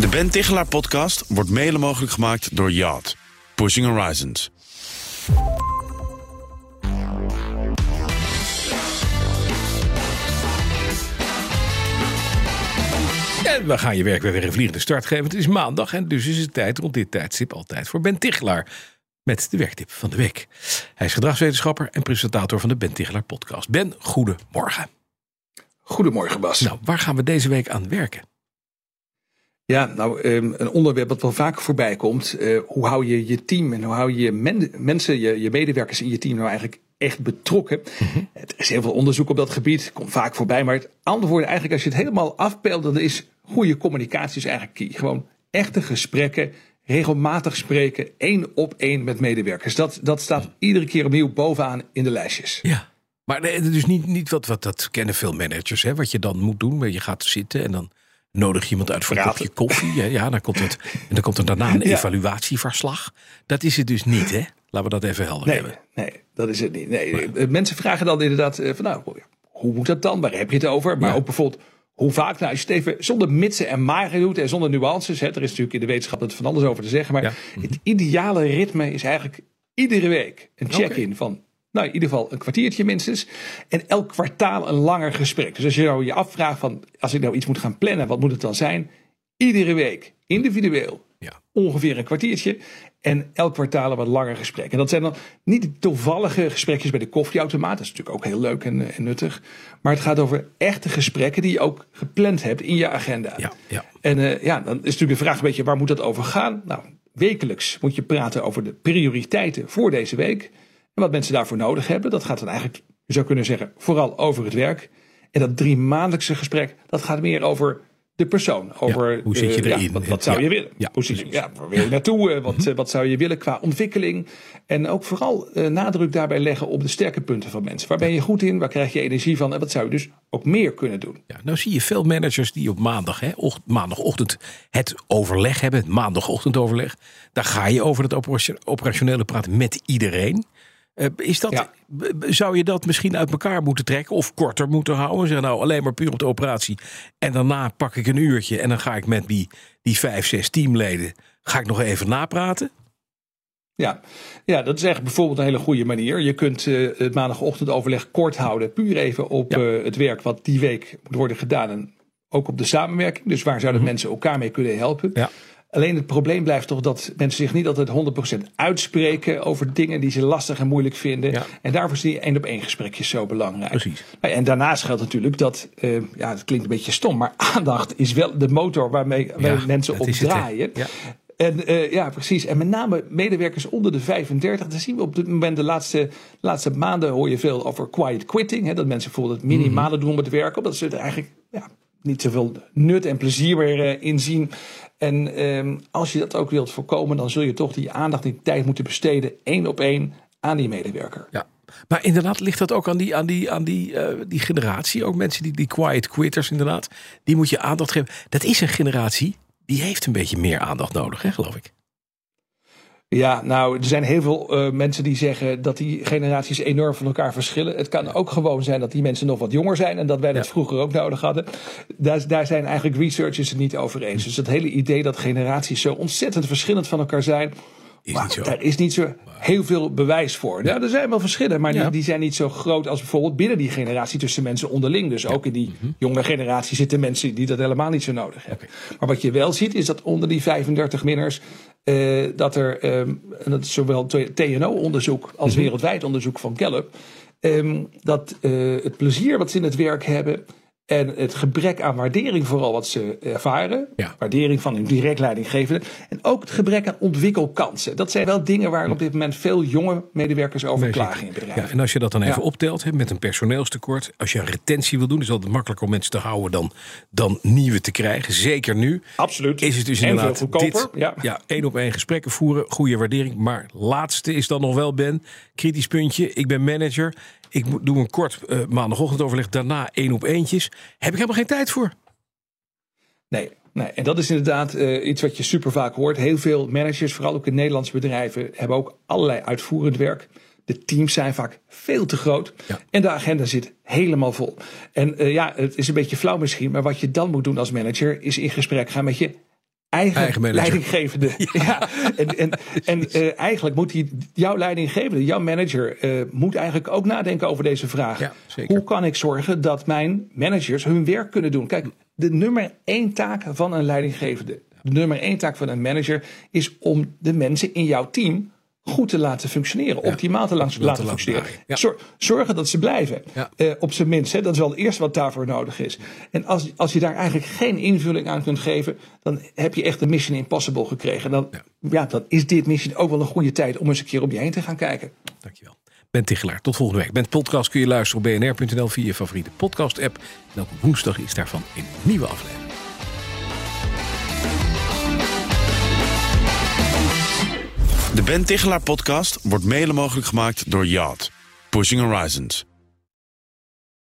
De Ben Tichelaar podcast wordt mede mogelijk gemaakt door Yacht. Pushing Horizons. En we gaan je werk weer een vliegende start geven. Het is maandag en dus is het tijd rond dit tijdstip altijd voor Ben Tichelaar. Met de werktip van de week. Hij is gedragswetenschapper en presentator van de Ben Tichelaar podcast. Ben, goedemorgen. Goedemorgen Bas. Nou, waar gaan we deze week aan werken? Ja, nou, ehm, een onderwerp dat wel vaak voorbij komt. Eh, hoe hou je je team en hoe hou je je men- mensen, je, je medewerkers in je team nou eigenlijk echt betrokken? Er is heel veel onderzoek op dat gebied, komt vaak voorbij. Maar het antwoord eigenlijk, als je het helemaal afpeelt, dan is goede communicatie is eigenlijk key. Gewoon echte gesprekken, regelmatig spreken, één op één met medewerkers. Dat, dat staat iedere keer opnieuw bovenaan in de lijstjes. Ja. Maar nee, dus niet, niet wat, wat dat kennen veel managers, hè, wat je dan moet doen. Maar je gaat zitten en dan nodig iemand uit voor een kopje koffie. Ja, ja dan komt het, en dan komt er daarna een Ja. evaluatieverslag. Dat is het dus niet, hè? Laten we dat even helder Nee, hebben. nee, dat is het niet. Nee, eh, Mensen vragen dan inderdaad eh, van nou, hoe moet dat dan? Waar heb je het over? Maar Ja. ook bijvoorbeeld, hoe vaak? Nou, als je het even zonder mitsen en maren doet en zonder nuances. Hè, er is natuurlijk in de wetenschap het van alles over te zeggen. Maar Ja. het ideale ritme is eigenlijk iedere week een check-in van... Nou, in ieder geval een kwartiertje minstens. En elk kwartaal een langer gesprek. Dus als je nou je afvraagt van... als ik nou iets moet gaan plannen, wat moet het dan zijn? Iedere week, individueel, Ja. ongeveer een kwartiertje. En elk kwartaal een wat langer gesprek. En dat zijn dan niet de toevallige gesprekjes bij de koffieautomaat. Dat is natuurlijk ook heel leuk en, eh, en nuttig. Maar het gaat over echte gesprekken die je ook gepland hebt in je agenda. Ja, ja. En eh, ja, dan is natuurlijk de vraag een beetje waar moet dat over gaan? Nou, wekelijks moet je praten over de prioriteiten voor deze week. En wat mensen daarvoor nodig hebben. Dat gaat dan eigenlijk, je zou kunnen zeggen, vooral over het werk. En dat drie maandelijkse gesprek, dat gaat meer over de persoon. Over hoe zit je eh, ja, erin? wat, wat zou je willen? Ja, hoe zit je, precies. ja, waar wil je naartoe? Eh, Wat, eh, wat zou je willen qua ontwikkeling? En ook vooral nadruk daarbij leggen op de sterke punten van mensen. Waar ben je goed in? Waar krijg je energie van? En wat zou je dus ook meer kunnen doen? Ja, nou zie je veel managers die op maandag, hè, och- maandagochtend het overleg hebben, het maandagochtendoverleg. Daar ga je over het operatio- operationele praten met iedereen. Eh, is dat, Ja. Zou je dat misschien uit elkaar moeten trekken of korter moeten houden? Zeg nou alleen maar puur op de operatie. En daarna pak ik een uurtje en dan ga ik met die, die vijf, zes teamleden ga ik nog even napraten. Ja. ja, dat is eigenlijk bijvoorbeeld een hele goede manier. Je kunt eh, het maandagochtendoverleg kort houden. Puur even op Ja. eh, het werk wat die week moet worden gedaan. En ook op de samenwerking. Dus waar zouden mensen elkaar mee kunnen helpen? Mhm. Ja. Alleen het probleem blijft toch dat mensen zich niet altijd 100% uitspreken over dingen die ze lastig en moeilijk vinden. Ja. En daarvoor is die één op één gesprekjes zo belangrijk. Precies. Nou, En daarnaast geldt natuurlijk dat, eh, ja, het klinkt een beetje stom, maar aandacht is wel de motor waarmee, Ja, mensen op is het, draaien. Ja. En eh, ja, precies. En met name medewerkers onder de 35. Dan zien we op dit moment de laatste, laatste maanden hoor je veel over quiet quitting. Hè, dat mensen bijvoorbeeld het minimale doen met werk. Omdat ze er eigenlijk niet zoveel nut en plezier meer eh, in zien. En ehm, als je dat ook wilt voorkomen, dan zul je toch die aandacht en die tijd moeten besteden. één op één aan die medewerker. Ja. Maar inderdaad ligt dat ook aan die, aan die, aan die, eh, die generatie. Ook mensen die, die quiet quitters inderdaad. Die moet je aandacht geven. Dat is een generatie die heeft een beetje meer aandacht nodig, hè, geloof ik. Ja, nou, er zijn heel veel eh, mensen die zeggen dat die generaties enorm van elkaar verschillen. Het kan ook gewoon zijn dat die mensen nog wat jonger zijn en dat wij dat Ja. vroeger ook nodig hadden. Daar, daar zijn eigenlijk researchers het niet over eens. Dus het hele idee dat generaties zo ontzettend verschillend van elkaar zijn. Is maar. Daar is niet zo heel veel bewijs voor. Ja, er zijn wel verschillen, maar Ja. die, die zijn niet zo groot als bijvoorbeeld binnen die generatie tussen mensen onderling. Dus ook in die Mhm. jonge generatie zitten mensen die dat helemaal niet zo nodig hebben. Maar wat je wel ziet is dat onder die 35-minners eh, dat er, ehm, en dat is zowel TNO-onderzoek als Mhm. wereldwijd onderzoek van Gallup, ehm, dat eh, het plezier wat ze in het werk hebben en het gebrek aan waardering vooral wat ze ervaren, Ja. waardering van hun direct leidinggevende en ook het gebrek aan ontwikkelkansen. Dat zijn wel dingen waar op dit moment veel jonge medewerkers over klagen in bedrijven. Ja, en als je dat dan even Ja. optelt met een personeelstekort. Als je een retentie wil doen, is het altijd makkelijker om mensen te houden dan, dan nieuwe te krijgen. Zeker nu. Absoluut. Is het dus En inderdaad veel goedkoper, dit, ja. ja, één op één gesprekken voeren, goede waardering. Maar laatste is dan nog wel, Ben, kritisch puntje. Ik ben manager. Ik doe een kort eh, maandagochtendoverleg, daarna één op eentjes. Heb ik helemaal geen tijd voor. Nee, nee, en dat is inderdaad eh, iets wat je super vaak hoort. Heel veel managers, vooral ook in Nederlandse bedrijven, hebben ook allerlei uitvoerend werk. De teams zijn vaak veel te groot. Ja. En de agenda zit helemaal vol. En eh, ja, het is een beetje flauw misschien. Maar wat je dan moet doen als manager is in gesprek gaan met je eigen, leidinggevende. Ja. En, en, en eh, eigenlijk moet die, jouw leidinggevende, jouw manager, eh, moet eigenlijk ook nadenken over deze vraag. Ja, zeker. Hoe kan ik zorgen dat mijn managers hun werk kunnen doen? Kijk, de nummer één taak van een leidinggevende, de nummer één taak van een manager, is om de mensen in jouw team goed te laten functioneren, optimaal te laten, laten functioneren. Ja. Zorgen dat ze blijven, Ja. eh, op zijn minst. Hè. Dat is wel het eerste wat daarvoor nodig is. En als, als je daar eigenlijk geen invulling aan kunt geven, dan heb je echt de Mission Impossible gekregen. En dan, ja. dan is dit misschien ook wel een goede tijd om eens een keer om je heen te gaan kijken. Dankjewel. Ben Tichelaar, tot volgende week. Ben podcast kun je luisteren op bnr.nl via je favoriete podcast app. En elke woensdag is daarvan een nieuwe aflevering. Ben Tichelaar podcast wordt mede mogelijk gemaakt door Yacht. Pushing Horizons.